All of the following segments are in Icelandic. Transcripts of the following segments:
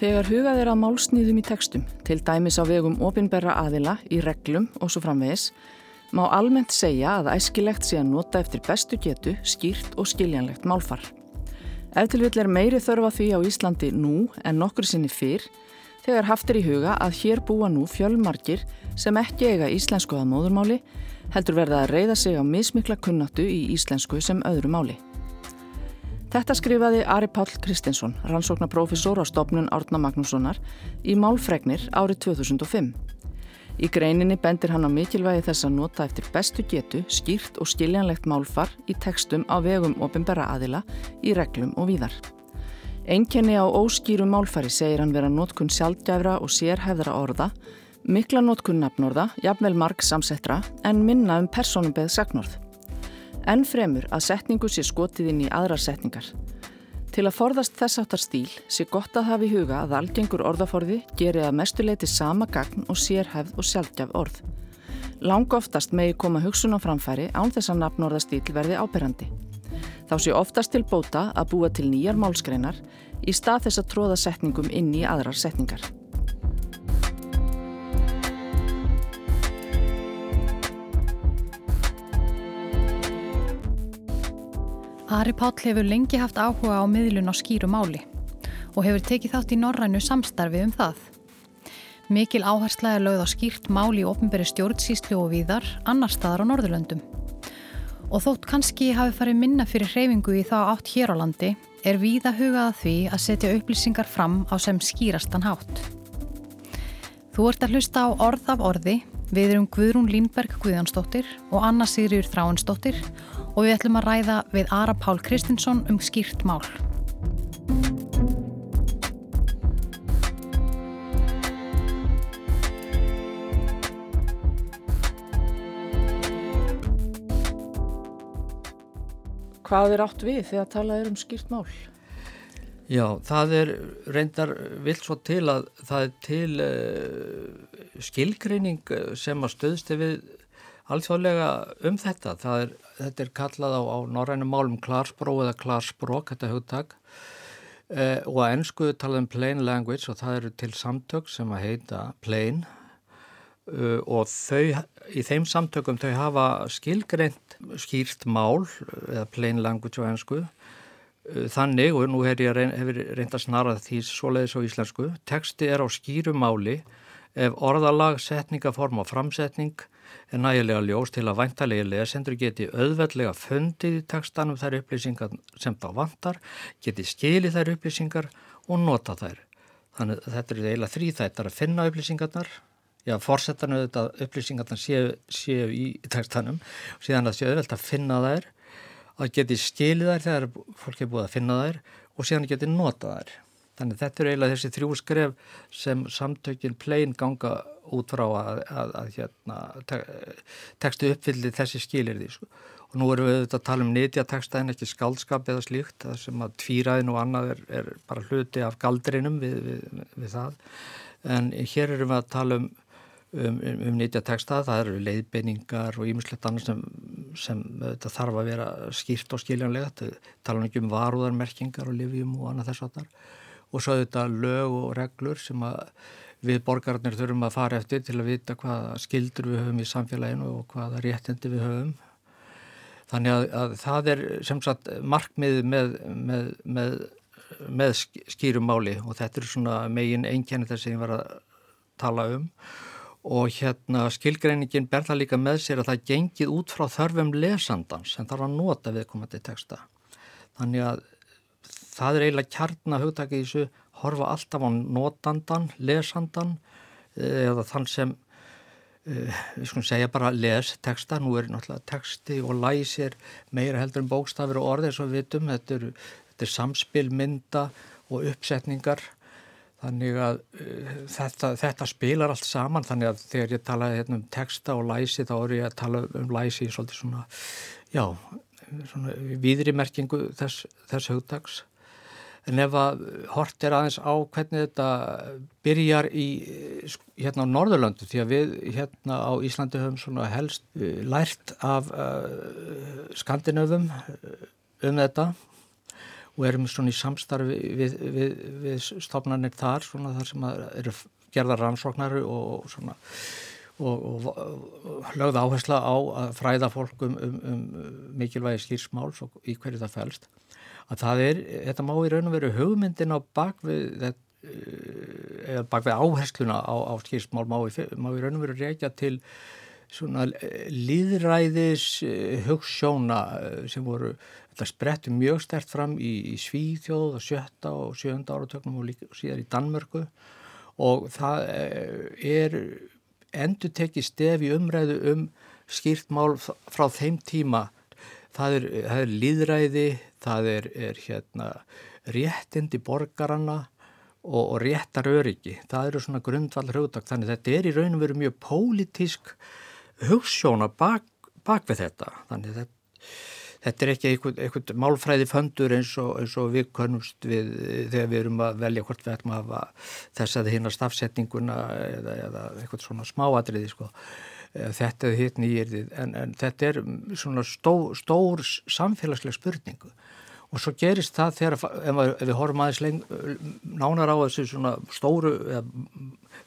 Þegar hugað er að málsnýðum í tekstum, til dæmis á vegum opinberra aðila, í reglum og svo framvegis, má almennt segja að æskilegt sé að nota eftir bestu getu, skýrt og skiljanlegt málfar. Ef til vill er meiri þörfa því á Íslandi nú en nokkur sinni fyrr, þegar haft er í huga að hér búa nú fjölmarkir sem ekki eiga íslensku að móðurmáli, heldur verða að reyða sig á mismikla kunnáttu í íslensku sem öðru máli. Þetta skrifaði Ari Páll Kristinsson, rannsóknarprofessor á stopnun Árna Magnússonar í Málfregnir árið 2005. Í greininni bendir hann á mikilvægi þess að nota eftir bestu getu, skýrt og skiljanlegt málfar í tekstum á vegum ofinbera aðila í reglum og víðar. Einkenni á óskýrum málfari segir hann vera notkun sjálfgæfra og sérhæfðra orða, mikla notkun nafnorða, jafnvel marg samsettra en minna um personumbeð sagnorð. En fremur að setningu sé skotið inn í aðrar setningar. Til að forðast þess áttar stíl sé gott að hafa í huga að algengur orðaforði gerir að mestuleiti sama gagn og sérhæfð og sjálfgjaf orð. Lang oftast megi koma hugsun á framfæri án þess að nafnorðastíl verði ábyrrandi. Þá sé oftast til bóta að búa til nýjar málskreinar í stað þess að tróða setningum inn í aðrar setningar. Ari Páll hefur lengi haft áhuga á miðlun á skýru máli og hefur tekið þátt í norrænu samstarfi um það. Mikil áhersla er lögð á skýrt máli í ofnberi stjórnsýslu og víðar annar staðar á Norðurlöndum. Og þótt kannski hafi farið minna fyrir hreyfingu í þá átt hér á landi er víða hugað því að setja upplýsingar fram á sem skýrastan hátt. Þú ert að hlusta á orð af orði, við erum Guðrún Línberg Guðjánsdóttir og Anna Sigriður Þráinsdóttir og við ætlum að ræða við Ara Pál Kristinsson um skýrt mál. Hvað er átt við þegar talað er um skýrt mál? Já, það er reyndar vilt svo til að það er til uh, skilgreining sem að stöðst við alþjóðlega um þetta. Er, þetta er kallað á, á norrænum málum klarsbró eða klarsbrók, þetta hugtak. Eh, og að ennsku talað um plain language og það eru til samtök sem að heita plain. Uh, og þau, í þeim samtökum þau hafa skilgreint skýrt mál eða plain language á ennsku uh, þannig og nú hef ég reyn, reynd að snara því svoleiðis á íslensku teksti er á skýru máli ef orðalag, setningaform og framsetning er nægilega ljós til að væntalegi lesendur geti auðveldlega fundið í textanum þær upplýsingar sem þá vantar, geti skilið þær upplýsingar og nota þær. Þannig þetta er eiginlega þrý þættar að finna upplýsingarnar, já, fórsetan auðvitað upplýsingarnar séu, séu í textanum og síðan að séu auðveld að finna þær, að geti skilið þær þegar fólk er búið að finna þær og síðan geti nota þær. Þannig að þetta er eiginlega þessi þrjú skref sem samtökin plein ganga út frá að, að, að hérna, te textu uppfyllir þessi skilir því. Sko. Og nú erum við auðvitað að tala um nýtjateksta en ekki skaldskap eða slíkt, það sem að tvíraðin og annað er, er bara hluti af galdrinum við, við, við það. En hér erum við að tala um, um, um, um nýtjateksta, það eru leiðbeiningar og ímislegt annars sem, sem þarf að vera skýrt og skiljanlega, tala ekki um varúðarmerkingar og livjum og annað þess að þar. Og svo þetta lög og reglur sem við borgarnir þurfum að fara eftir til að vita hvaða skildur við höfum í samfélaginu og hvaða réttindi við höfum. Þannig að, að það er sem sagt markmið með, með, með, með skýrum máli og þetta er svona megin einkenni þess að ég var að tala um og hérna skilgreiningin ber það líka með sér að það gengið út frá þörfum lesandans sem þarf að nota viðkomandi texta. Þannig að það er eiginlega kjarnahugtakið í þessu horfa alltaf á notandan, lesandan eh, eða þann sem eh, við skulum segja bara les texta, nú er náttúrulega texti og læsir meira heldur en bókstafir og orðið svo vitum, þetta er, þetta er samspil mynda og uppsetningar. Þannig að uh, þetta, þetta spilar allt saman. Þannig að þegar ég tala hérna, um texta og læsi þá er ég að tala um læsi í svolítið svona, já, svona viðrimerkingu þess, þess hugdags en ef að hort er aðeins á hvernig þetta byrjar í hérna á Norðurlöndu því að við hérna á Íslandi höfum svona helst uh, lært af uh, skandinöfum uh, um þetta og erum svona í samstarfi við, við, við stofnarnir þar svona þar sem eru gerðar rannsóknari og svona og, og, og lögða áhersla á að fræða fólk um, um, um mikilvægi skýrsmáls og í hverju það fælst að það er, þetta má í raun og veru hugmyndin á bakvið eða eh, bakvið áhersluna á, á skýrsmál má í, má í raun og veru reykja til svona líðræðis eh, hugssjóna eh, sem voru þetta sprettu mjög stert fram í, í Svíþjóð og sjötta og sjönda áratöknum og, líka, síðar í Danmörku. Og það er endur tekið stef í umræðu um skýrt mál frá þeim tíma það er, það er líðræði það er, er hérna réttindi borgarana og, og réttar öryggi það eru svona grundvall hugtak þannig þetta er í raunum verið mjög pólitísk hugssjóna bak, bak við þetta. Þannig þetta Þetta er ekki einhvern, einhvern málfræði föndur eins og, eins og við konumst við þegar við erum að velja hvort við ætlum að hafa þess að hérna stafsetninguna eða, eða eitthvað svona smáadriði sko. Þetta er hitt nýjirðið en, en þetta er svona stó, stór samfélagsleg spurningu og svo gerist það þegar ef, við horfum aðeins leng, nánar á þessu svona stóru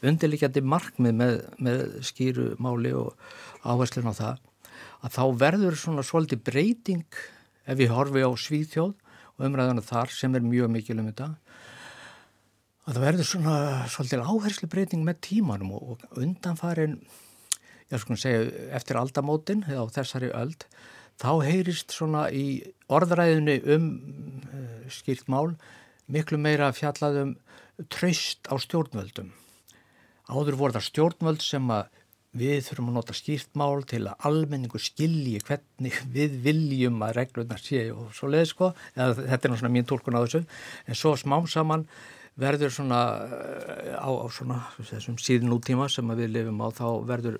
undirlikjandi markmið með, með skýru máli og áherslun á það að þá verður svona svolítið breyting ef við horfi á Svíþjóð og umræðana þar sem er mjög mikil um þetta að það verður svona svolítið áherslu breyting með tímanum og undanfarin ég sko að segja eftir aldamótin eða á þessari öld þá heyrist svona í orðræðinu um uh, skýrt mál miklu meira fjallaðum tröst á stjórnvöldum. Áður voru það stjórnvöld sem að við þurfum að nota skýrtmál til að almenningu skilji hvernig við viljum að reglunar séu og svo leiði sko, eða, þetta er náttúrulega mín tólkun á þessu, en svo smám saman verður svona eh, á, á svona þessum síðan úttíma sem við lifum á þá verður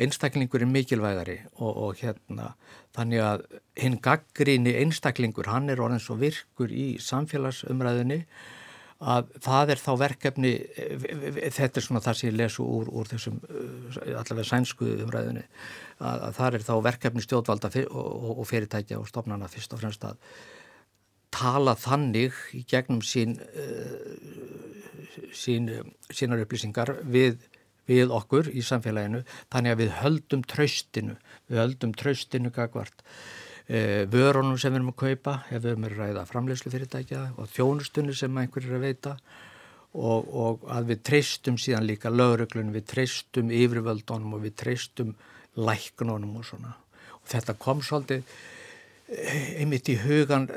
einstaklingurinn mikilvægari og, og hérna þannig að hinn gaggríni einstaklingur, hann er orðin svo virkur í samfélagsumræðinni að það er þá verkefni þetta er svona það sem ég lesu úr, úr þessum allavega sænsku umræðinu að, að það er þá verkefni stjórnvalda og, og fyrirtækja og stofnana fyrst og fremst að tala þannig í gegnum sín, uh, sín sínar upplýsingar við, við okkur í samfélaginu. Þannig að við höldum tröstinu við höldum tröstinu gagvart Eh, vörunum sem við erum að kaupa ef við erum að ræða framlegslu fyrirtækja og þjónustunni sem einhverjir er að veita. Og, og að við treystum síðan líka lögreglunum, við treystum yfirvöldunum og við treystum læknunum og svona. Og þetta kom svolítið eh, einmitt í hugan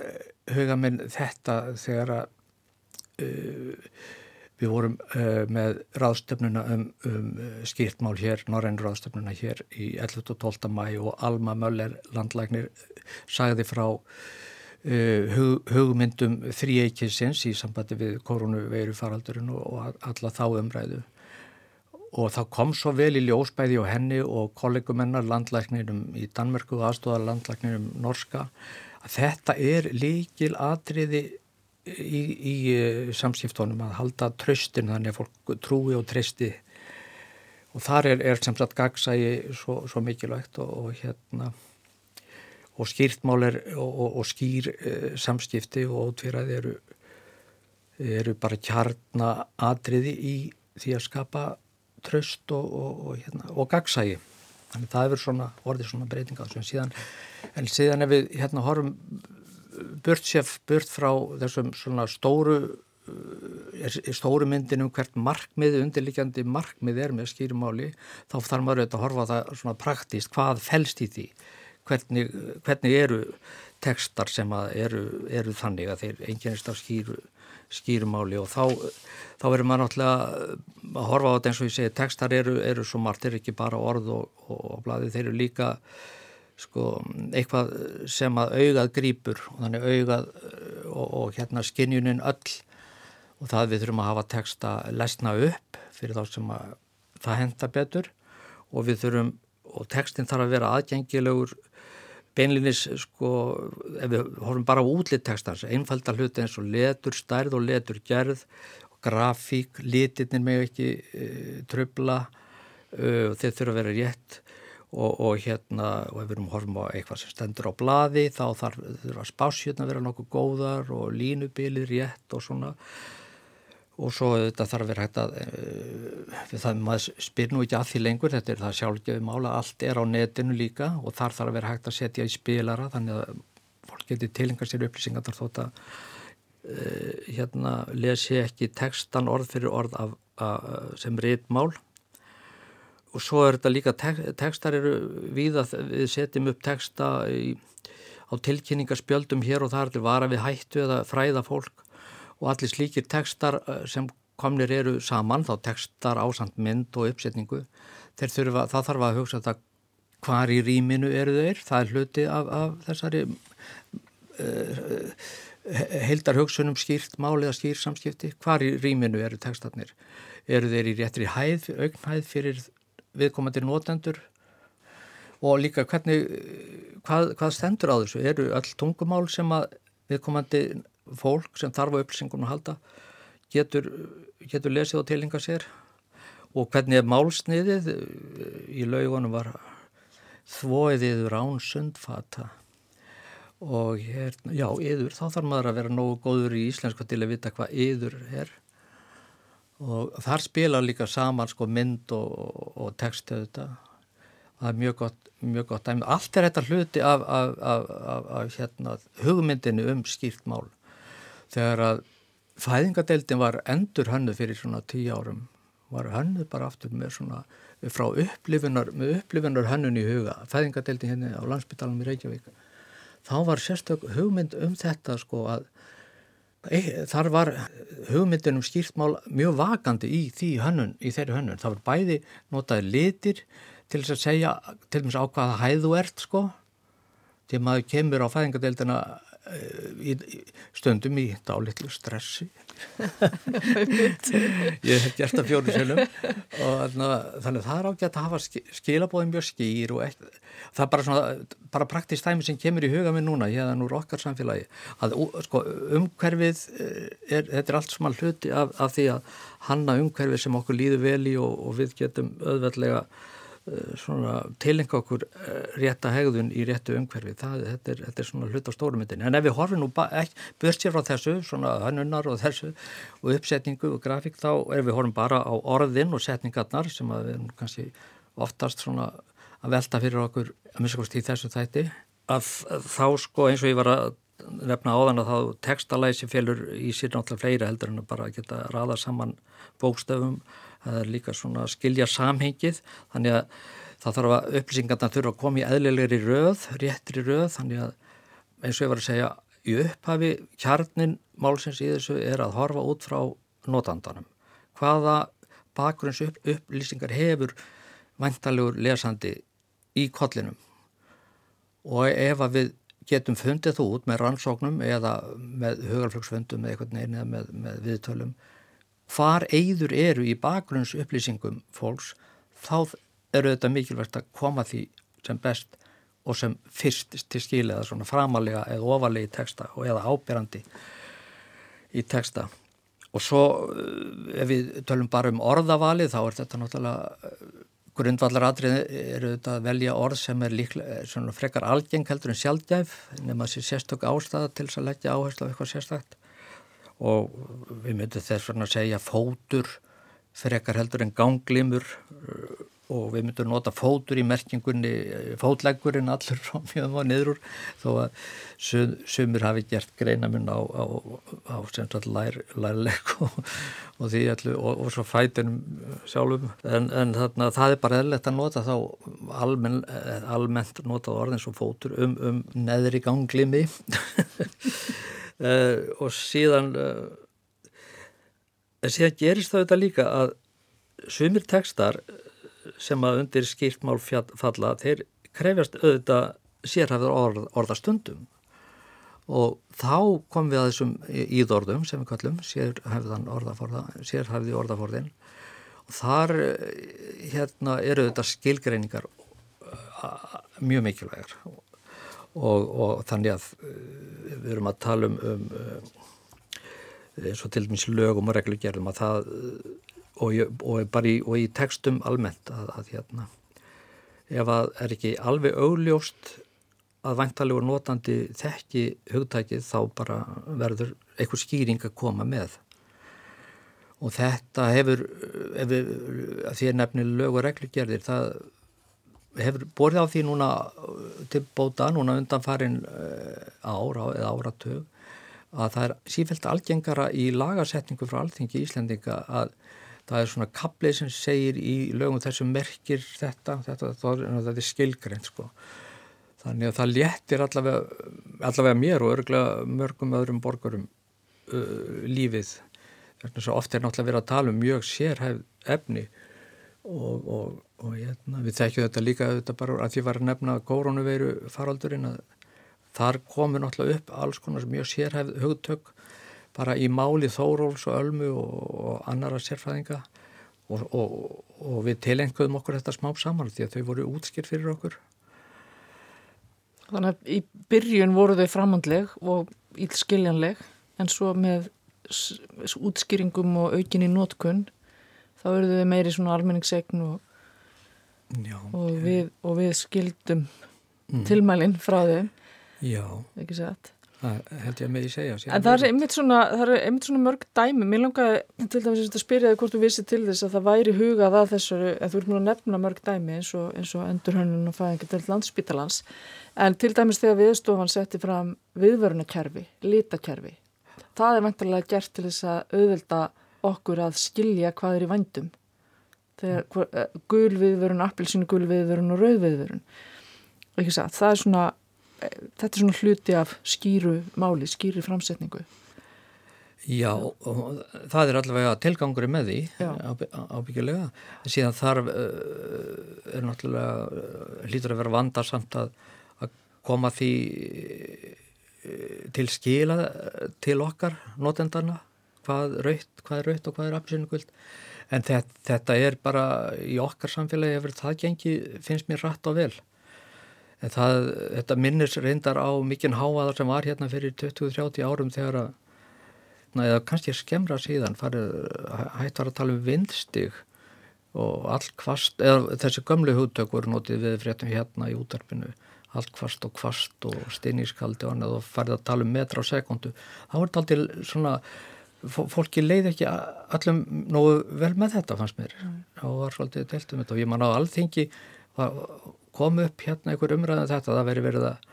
hugan minn þetta þegar að uh, Við vorum uh, með ráðstöfnuna um, um skýrtmál hér, norræn ráðstöfnuna hér í 11. og 12. mæ og Alma Möller landlæknir sagði frá uh, hug, hugmyndum þrieikisins í sambandi við koronaveiru faraldurinn og, og alla þá umræðu. Og það kom svo vel í ljósbæði og henni og kollegumennar landlæknirum í Danmörku og aðstóðar landlæknirum norska að þetta er líkil atriði í, í eh, samskiptónum að halda tröstin þannig að fólk trúi og treysti. Og þar er, er sem sagt gagsægi svo, svo mikilvægt og, og hérna og skýrtmáler og, og, og skýr uh, samskipti og ótvíraði eru, eru bara kjarnadriði í því að skapa tröst og hérna, gagsægi þannig það er svona orðið svona breytinga en síðan ef við hérna horfum burt séf burt frá þessum svona stóru er stóru myndin um hvert markmið, undirlikjandi markmið er með skýrumáli, þá þarf maður auðvitað að horfa það svona praktíst, hvað fælst í því, hvernig, hvernig eru tekstar sem eru, eru þannig að þeir enginnist af skýru, skýrumáli og þá, þá verður maður náttúrulega að horfa á þetta eins og ég segi, tekstar eru, eru svo margt, þeir eru ekki bara orð og, og, og blæði, þeir eru líka sko, eitthvað sem að augað grýpur og þannig augað eh, og, og hérna skinjunin öll. Og það við þurfum að hafa texta lesna upp fyrir þá sem að það henda betur. Og við þurfum, og textin þarf að vera aðgengilegur beinlinis sko, ef við horfum bara á útlitt textans, einfalda hluti eins og letur stærð og letur gerð grafík, litirnir með ekki e, tröfla e, þeir þurfa að vera rétt og, og hérna og ef við erum horfum á eitthvað sem stendur á bladi þá þarf það spásjötna að vera nokkuð góðar og línubilir rétt og svona. Og svo þetta þarf að vera hægt að uh, það maður spyr nú ekki að því lengur þetta er það sjálfgefið mála, allt er á netinu líka og þar þarf að vera hægt að setja í spilara þannig að fólk getur tilenga sér upplýsingar þar þótt að uh, hérna lesi ekki textan orð fyrir orð af, af, sem rítmál og svo er þetta líka tek, tekstar eru við að við setjum upp teksta í, á tilkynningarspjöldum hér og þar til vara við hættu eða fræða fólk. Og allir slíkir tekstar eh, sem komnir eru saman þá tekstar ásand mynd og uppsetningu þurfa, það þarf að hugsa þetta hvar í rýminu eru þeir? Það er hluti af, af þessari uh, heildar hugsunum skýrt málið að skýr samskipti. Hvar í rýminu eru tekstarnir eru þeir í réttri hæð, augnhæð fyrir viðkomandi nótendur og líka hvernig, hvað, hvað stendur á þessu, eru öll tungumál sem að viðkomandi fólk sem þarf á upplýsingunum að halda getur, getur lesið og tilinga sér? Og hvernig er málsniðið? Í laugunum var þvóiðiður án sundfata. Og hérna, já, yður, þá þarf maður að vera nógu góður í íslensku til að vita hvað yður er og þar spila líka saman sko mynd og, og textu þetta það er mjög gott, mjög gott allt er þetta hluti af, af, af, af hérna, hugmyndinu um skýrt mál. Þegar að fæðingadeildin var endur hönnu fyrir svona tíu árum var hönnu bara aftur með svona frá upplifunar, með upplifunar hönnun í huga. Fæðingadeildin hérna á landsbytalanum í Reykjavík. Þá var sérstök hugmynd um þetta sko að Þar var hugmyndinum skýrtmál mjög vakandi í hönnun, í þeirri hönnun. Það var bæði notaði litir til þess að segja til dæmis á hvaða hæð þú ert sko. Þegar maður kemur á fæðingadeildina í, í stundum í dálitlu stressi. Ég hef gert það fjóru selum og þannig að það er ágætt að hafa skilabóðin mjög skýr og ekki, það er bara svona bara praktist tæmi sem kemur í huga minn núna hérna úr okkar samfélagi að sko, umhverfið eh, er, þetta er allt smal hluti af, af því að hanna umhverfið sem okkur líður vel í og, og við getum öðveldlega Eh, tilenga okkur eh, rétta hegðun í réttu umhverfi. Það, þetta, er, þetta er svona hlut á stórumyndin en ef við horfum nú börst sér frá þessu svona hannunnar og þessu og uppsetningu og grafík þá ef við horfum bara á orðin og setningarnar sem að við erum kannski oftast svona að velta fyrir okkur að minnst í þessu þætti. Að þá sko eins og ég var að nefna áðan að þá textalæsi félur í sér náttúrulega fleira heldur en að bara geta raða saman bókstöfum það er líka svona að skilja samhengið þannig að það þarf að upplýsingarna þurfa að koma í eðlilegri röð, réttri röð þannig að eins og ég var að segja í upphafi kjarnin málsins í þessu er að horfa út frá notandanum. Hvaða bakgrunns upp, upplýsingar hefur vantalegur lesandi í kollinum og ef að við getum fundið þú út með rannsóknum eða með hugarflöksfundum eða með, með viðtölum hvar eigður eru í bakgrunns upplýsingum fólks, þá eru þetta mikilvægt að koma því sem best og sem fyrst til skil eða svona framalega eða ofalega í texta og eða ábyrrandi í texta. Og svo eh, ef við tölum bara um orðavali þá er þetta náttúrulega eh, grundvallaratrið eru þetta að velja orð sem er líklega svona frekar algeng heldur en sjálfgæf nema sér sérstök ástæða til þess að leggja áherslu á eitthvað sérstakt og við myndum þess vegna að segja fótur frekar heldur en ganglimur. Uh, og við myndum nota fótur í merkingunni, uh, fótleggurinn allur frá mjög og niður þó að sumur hafi gert greinamun á, á, á lær, lærleg og, og því allu og, og svo fætunum sjálfum. En, en þarna það er bara eðlert að nota þá almen, eh, almennt nota orðin svo fótur um, um neðri ganglimi uh, og síðan uh, síðan gerist það þetta líka að sumir tekstar sem að undir skýrtmál falla þeir krefjast auðvitað sérhæfður orð, orðastundum. Og þá kom við að þessum íðordum sem við kallum sérhæfðan orðaforða sérhæfði orðaforðin og þar hérna eru þetta skilgreiningar mjög mikilvægar. og, og þannig að eh, við erum að tala um, um eh, eins og til dæmis lögum og reglugjörðum að það og, og bara í, og í textum almennt að, að hérna ef að er ekki alveg augljóst að vantalegur notandi þekki hugtækið þá bara verður eitthvað skýring að koma með. Og þetta hefur við, því er nefnileg lög og reglugerðir það hefur borðið á því núna til bóta, núna undan farin eh, ára eða áratug að það er sífælt algengara í lagasetningu frá alþingi í Íslendinga að það er svona kaplið sem segir í lögum þessum merkir þetta, þetta, þetta er skilgreynd sko. Þannig að það léttir allavega, allavega mér og örgulega mörgum öðrum borgarum uh, lífið. Ofta er náttúrulega verið að tala um mjög sérhæf efni og, og, og hérna, við þekkjum þetta líka þetta bara að því var að nefna koronaviru faraldurinn að þar komur náttúrulega upp alls konar mjög sérhæf hugtök bara í máli Þóróls og Ölmu og, og annara sérfræðinga og, við tilenguðum okkur þetta smá saman því að þau voru útskýr fyrir okkur. Þannig að í byrjun voru þau framhandleg og ílskiljanleg en svo með útskýringum og aukinni nótkunn þá eru þau meiri svona almenningsegn og, og, við, og við skildum mm. tilmælinn frá þau. Já. Það held ég að með því segja. En það er einmitt svona, er einmitt svona mörg dæmi. Mér langaði til dæmis að spyrja þig hvort þú vissi til þess að það væri hugað að þessu, en þú ert múin að nefna mörg dæmi eins og, og endurhönnun og fæðingar til landsbítalans. En til dæmis þegar viðstofan setti fram viðvörunakerfi, lítakerfi. Það er vantarlega gert til þess að auðvelda okkur að skilja hvað er í vandum. Þegar eh, gul viðvörun, appilsinu gul viðvörun og rauð viðvörun. Það er svona þetta er svona hluti af skýru máli, skýri framsetningu Já, það er allavega tilgangur með því ábyggilega, en síðan þarf uh, er náttúrulega hlýtur að vera vandarsamt að, að koma því til skila til okkar notendana, hvað, raut, hvað er raut og hvað er apsinnuguld en þetta, þetta er bara í okkar samfélagi ef það gengi finnst mér rætt og vel. En það, þetta minnir reyndar á mikinn háaðar sem var hérna fyrir 20-30 árum þegar að, eða kannski skemra síðan, farið, hætt var að tala um vindstig og allt kvast, eða þessi gömlu húttök voru notið við fréttum hérna í útarpinu, allt kvast og kvast og stinnískaldi og og farið að tala um metra á sekundu. Það voru aldrei svona, fólki leiði ekki allum nógu vel með þetta fannst mér mm. og var svolítið delt um þetta og ég man á alþingi kom upp hérna einhver umræðan um þetta það veri verið að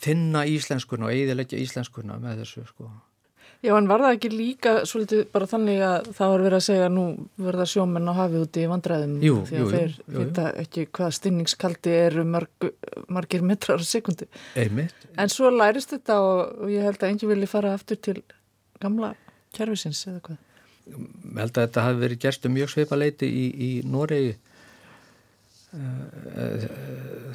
þinna íslenskuna og eiðilegja íslenskuna með þessu sko. Já en var það ekki líka svolítið bara þannig að það var verið að segja nú verða sjómenn á hafi úti í vandræðum jú, því að jú, þeir jú, vita ekki hvað stinningskaldi eru marg, margir metrar á sekundi Einmitt. en svo lærist þetta og, og ég held að enginn vilji fara aftur til gamla kjærfisins eða hvað? Ég held að þetta hafi verið gerst um mjög sveipa leiti í, í Noregi. Eh, eh,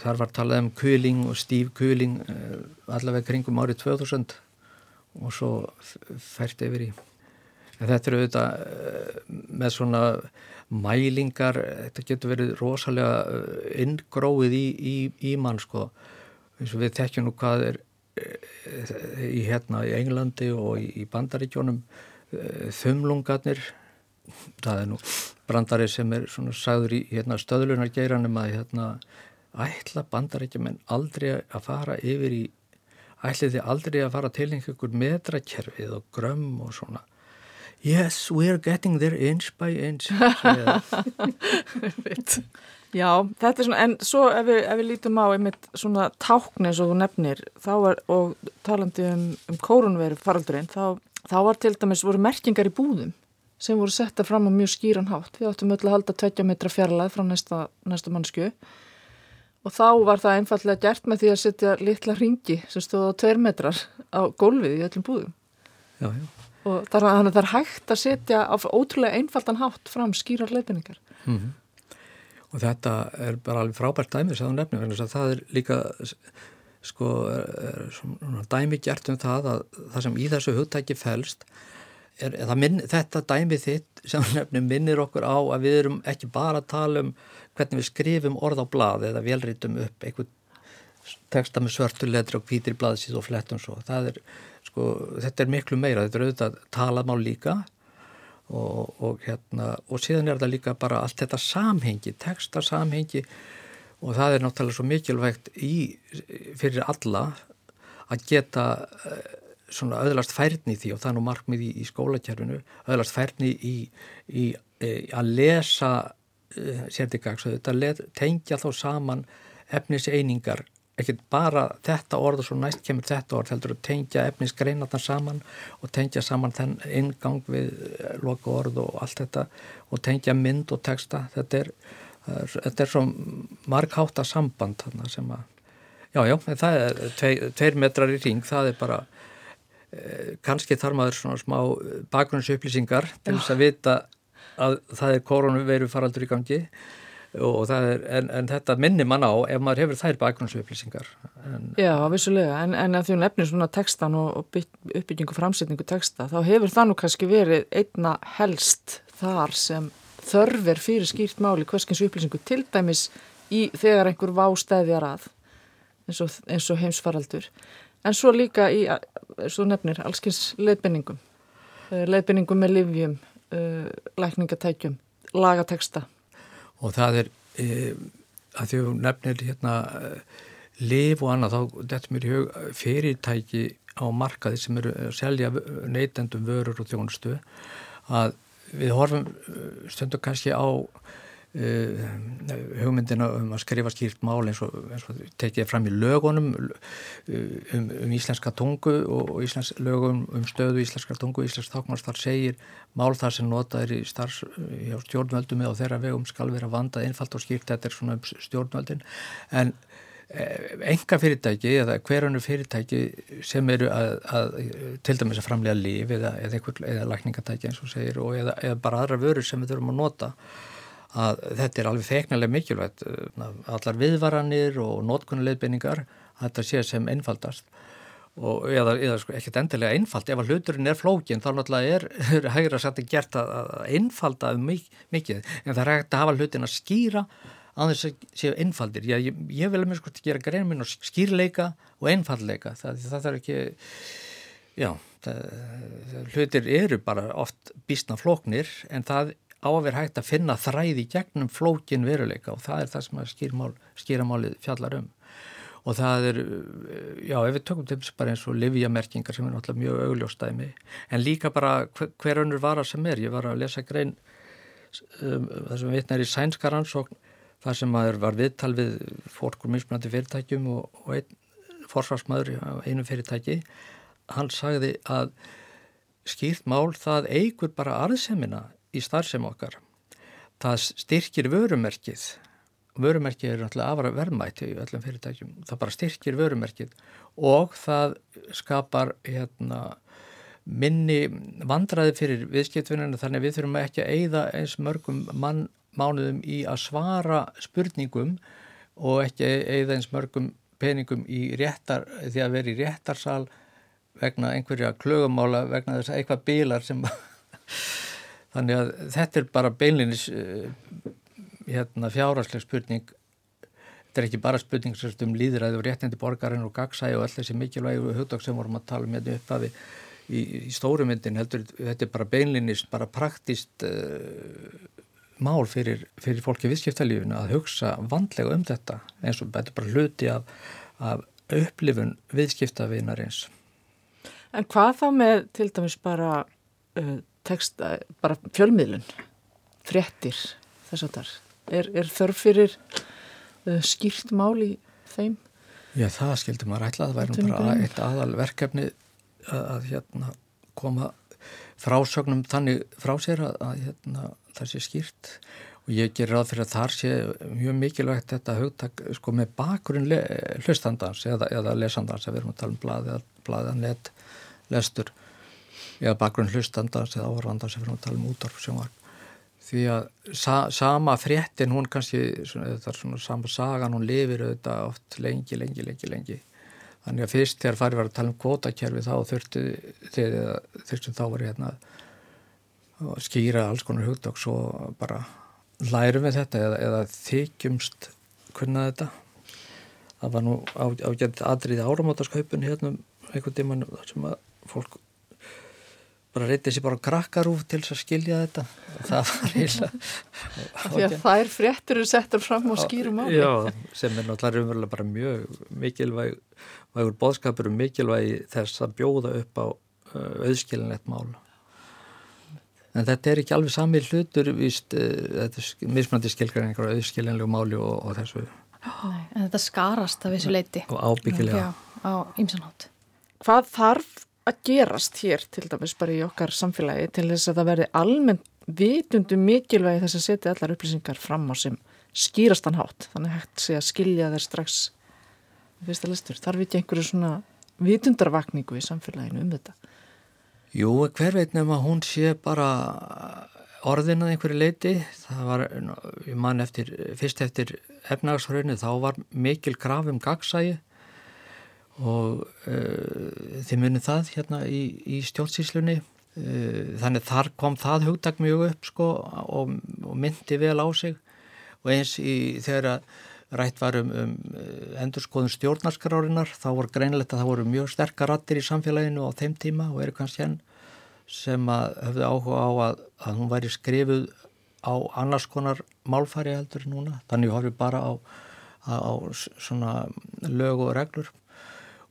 þar var talað um kuling og stíf kuling eh, allavega kringum árið 2000 og svo fært yfir í. En þetta eru auðvitað með svona mælingar þetta getur verið rosalega inngróið í, í, í mann sko. Eins og við tekjum nú hvað er í hérna í Englandi og í, Bandaríkjónum þumlungarnir það er nú brandari sem er svona sagður í hérna, stöðlunargeiranum að hérna, ætla bandarækjumenn aldrei að fara yfir í ætliði aldrei að fara til einhverjum metrakerfið og grömm og svona. Yes, we're getting there inch by inch Já, þetta er svona en svo ef við, ef við lítum á einmitt svona tákn eins og þú nefnir var, og talandi um, um kórunveru faraldurinn, þá, þá var til dæmis voru merkingar í búðum sem voru setta fram á mjög skýran hátt. Við áttum öll að halda 20 metra fjarlæð frá næsta, næsta mannsku og þá var það einfallega gert með því að setja litla ringi sem stóð á 2 metrar á gólfið í öllum búðum. Já, já. Og þannig að það er hægt að setja á ótrúlega einfaldan hátt fram skýrar leifinningar. Mm -hmm. Og þetta er bara alveg frábært dæmis að þú nefnum, það er líka sko, er, er, dæmi gert um það að það sem í þessu hugtæki fælst er, minn, þetta dæmi þitt sem nefnum minnir okkur á að við erum ekki bara að tala um hvernig við skrifum orð á blað eða velrítum upp einhvern texta með svörtulegri og hvítir blaðsíð og flettum svo. Er, sko, þetta er miklu meira, þetta er auðvitað talamál líka og, og, hérna, og síðan er þetta líka bara allt þetta samhengi, texta samhengi og það er náttúrulega svo mikilvægt í, fyrir alla að geta uh, svona öðlast færni í því. Og það er nú markmið í, í skólakjærfinu öðlast færni í, í, í að lesa uh, sérdigags og þetta tengja þá saman efniseiningar ekki bara þetta orð og svo næst kemur þetta orð heldur að tengja efnisgreinarnar saman og tengja saman þenn ingang við eh, loka orð og allt þetta og tengja mynd og texta. Þetta er, þetta er svo markháta samband sem að já já, það er tveir, tveir metrar í ring, það er bara Eh, kannski þarf maður svona smá bakgrunnsupplýsingar til þess að vita að það er koronaviru faraldur í gangi er, en, en þetta minnir mann á ef maður hefur þær bakgrunnsupplýsingar. Já, vissulega, en, en að því hún efnir svona textan og, og uppbyggingu framsetningu texta, þá hefur það nú kannski verið einna helst þar sem þörfir fyrir skýrt máli hverskins upplýsingu til dæmis í þegar einhver vástæðjar að eins og, eins og heimsfaraldur. En svo líka í, svo nefnir, allskins leiðbenningum, eh, leiðbenningum með livjum, uh, lækningatækjum, lagateksta. Og það er, e, að að nefnir hérna liv og annað, þá þetta mér í hug fyrirtæki á markaði sem eru að selja neytendum vörur og þjónustu, að við horfum stundu kannski á Uh, hugmyndina um að skrifa skýrt mál eins og, eins og tekið fram í lögunum uh, um, um íslenska tungu og, íslensk lögum um stöðu íslenska tungu, íslensk þákmars þar segir mál þar sem notað er í starfs hjá stjórnvöldum eða þeirra vegum skal vera vandað einfalt og skýrt. Þetta er svona um stjórnvöldin. En enga fyrirtæki eða hverjanu fyrirtæki sem eru að, að til dæmis að framlega líf eða, eða, eða lækningatæki eins og segir og eða, eða bara aðra vörur sem við þurfum að nota að þetta er alveg feiknarlega mikilvægt uh, allar viðvaranir og nótkunnulegbenningar að þetta sé sem einfaldast. Og eða, eða sko, ekkert endilega einfald ef að hluturinn er flókin þá náttúrulega er, er hægra sætti gert að, að einfalda um mikið. En það er hægt að hafa hlutin að skýra að þess að séu einfaldir. Ég, ég, ég vil með sko gera grein minn og skýrleika og einfallleika það, það er ekki já, það, hlutir eru bara oft bísna flóknir en það á að vera hægt að finna þræði gegnum flókin veruleika og það er það sem skýramál, skýramálið fjallar um. Og það er, já ef við tökum til bara eins og livjamerkingar sem er náttúrulega mjög augljóstæmi en líka bara hver, önnur vara sem er, ég var að lesa grein um, það sem vitnar í sænska rannsókn það sem að var viðtal við fólkur mismunandi fyrirtækjum og, og einn forsvarsmaður á einu fyrirtæki. Hann sagði að skýrt mál það eigur bara arðsemina í starfsem okkar. Það styrkir vörumerkið. Vörumerkið er náttúrulega afra verðmæti í öllum fyrirtækjum. Það bara styrkir vörumerkið og það skapar hérna, minni vandraði fyrir viðskiptvinninu þannig að við þurfum ekki að eigða eins mörgum mann, mánuðum í að svara spurningum og ekki eigða eins mörgum peningum í réttar, því að vera í réttarsal vegna einhverja klögumála vegna þess að eitthvað bílar sem Þannig að þetta er bara beinlinis uh, hérna, fjárasleg spurning. Þetta er ekki bara spurning um líðræði og réttindi borgarinn og gagsæði og allir þessi mikilvægu hugdag sem vorum að tala um uppafi í, í stórumyndin. Heldur, þetta er bara beinlinis, bara praktist uh, mál fyrir, fyrir fólki viðskiptalífinu að hugsa vandlega um þetta eins og þetta er bara hluti af, af upplifun viðskiptavinarins. En hvað þá með til dæmis bara uh, texta, bara fjölmiðlun, frettir þess að þar. Er, er þörf fyrir uh, skýrt mál í þeim? Já, það skildi maður ætla. Það væri bara eitt aðal verkefni að, að hérna, koma frásögnum þannig frá sér að, að hérna, það sé skýrt og ég ger ráð fyrir að þar sé mjög mikilvægt þetta hugtak sko með bakurinn hlustandans eða, eða lesandans að við erum að tala um blaði, blaði, net, lestur eða bakgrunn hlustandans eða áhörandans sem við erum að tala um útvarp sem var því að sa, sama fréttin hún kannski, það er svona sama sagan, hún lifir auðvitað oft lengi, lengi, lengi, lengi. Þannig að fyrst þegar farið var að tala um kvótakerfi þá þurftu þegar þurftum þá var hérna að skýra alls konar hugdag svo bara lærum við þetta eða, eða þykjumst kunna þetta. Það var nú ágætt aðrið áramátaskaupin hérna einhvern tíman sem að fólk bara reytið sér bara krakkarúf til þess að skilja þetta. Og það var eiginlega Því að þær fréttur eru settur fram og skýrum á Já, sem er náttúrulega umverulega bara mjög mikilvægur boðskapur og mikilvægi þess að bjóða upp á uh, auðskilinlegt mál. En þetta er ekki alveg sami hlutur víst, uh, þetta er mismandi skilgræningar á auðskilinlegu máli og, og þessu. Nei, en þetta skarast af þessu leiti og ábyggilega. Á ymsanhátt Hvað þarf að gerast hér til dæmis bara í okkar samfélagi til þess að það verði almennt vitundu mikilvægi þess að setja allar upplýsingar fram á sem skýrastan hátt þannig hægt sé að skilja þær strax fyrsta listur. Þarf ekki einhverju svona vitundarvakningu í samfélaginu um þetta? Jú, hver veit nefn að hún sé bara orðin að einhverju leiti það var, ég man eftir fyrst eftir efnagshraunin þá var mikil graf um gagsægi og uh, þið munið það hérna í, í stjórnsíslunni uh, þannig þar kom það hugdag mjög upp sko og, og myndi vel á sig. Og eins í þegar rætt var um, um endurskoðun stjórnarskarárinar þá voru greinlegt að það voru mjög sterkar rattir í samfélaginu á þeim tíma og eru kannski henn sem að höfðu áhuga á að, að hún væri skrifuð á annars konar málfæri heldur núna. Þannig horfið bara á, á, á svona lög og reglur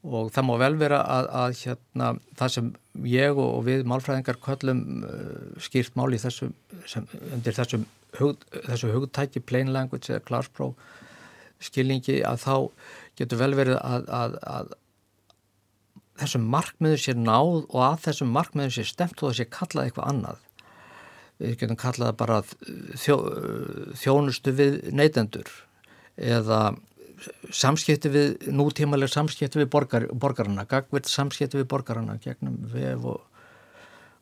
og það má vel vera að, að hérna, það sem ég og við málfræðingar köllum uh, skýrt mál í þessu, sem, undir þessum hug, þessu hugtæki plain language eða klarspróf skilningi að þá getur vel verið að, að, að þessum markmiður sé náð og að þessum markmiður sé stemt og það sé kallað eitthvað annað. Við getum kallað bara þjó, þjónustu við neytendur eða samskipti við, nútímaleg samskipti við borgar, borgarna, gagvirt samskipti við borgarna gegnum vef og,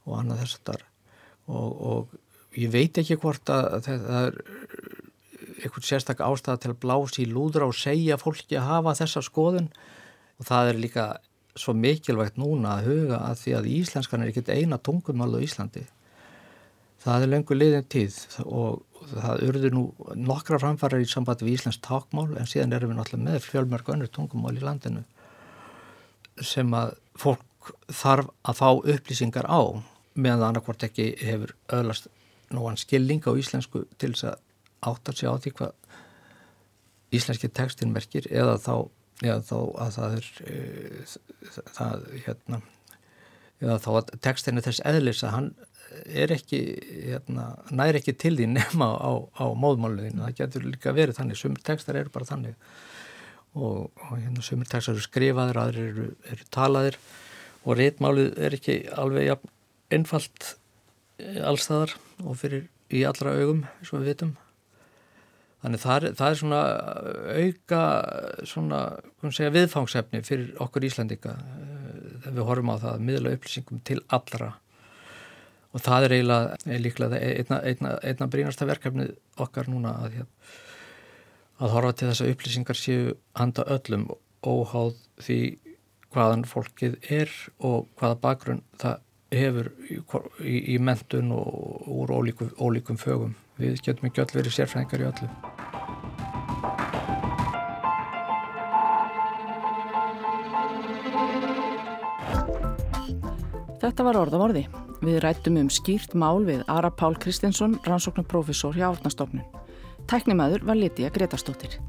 og annað þess að þar og, og ég veit ekki hvort að það er einhvern sérstak ástæða til að blási í lúðra og segja fólki að hafa þessa skoðun. Og það er líka svo mikilvægt núna að huga að því að íslenskan er ekkert eina tungumál á Íslandi það er lengur liðin tíð og það urður nú nokkra framfærar í sambandi við Íslands takmál en síðan erum við náttúrulega með fjölmörg önnur tungumál í landinu sem að fólk þarf að fá upplýsingar á meðan það annarkvort ekki hefur öðlast nógan skilning á íslensku til þess að áttar sig á því hvað íslenski tekstin merkir eða þá, eða þá að það er e, það hérna eða þá að tekstin er þess eðlis að hann er ekki, hérna, næri ekki til því nema á, á móðmáluðinu, það getur líka verið þannig, sumur tekstar eru bara þannig. Og, og hérna, sumur tekstar eru skrifaðir, aðrir eru, eru talaðir. Og réttmálið er ekki alveg einfalt eh, allstaðar og fyrir í allra augum, eins og við vitum. Þannig það er, það er svona auka svona, segja, viðfangsefni fyrir okkur Íslandika eh, þegar við horfum á það að miðla upplýsingum til allra og það er eiginlega er líklega einna, einna, einna brínasta verkefnið okkar núna að, að horfa til þess að upplýsingar séu handa öllum óháð því hvaðan fólkið er og hvaða bakgrunn það hefur í, í, í mentun og úr ólíkum, ólíkum fögum. Við getum ekki öll verið sérfræðingar í öllu. Þetta var orð af orði. Við rættum um skýrt mál við Ara Pál Kristinsson, rannsóknarprofessor hjá Átnastofnun. Tæknimaður var Lítiða Gretarstóttir.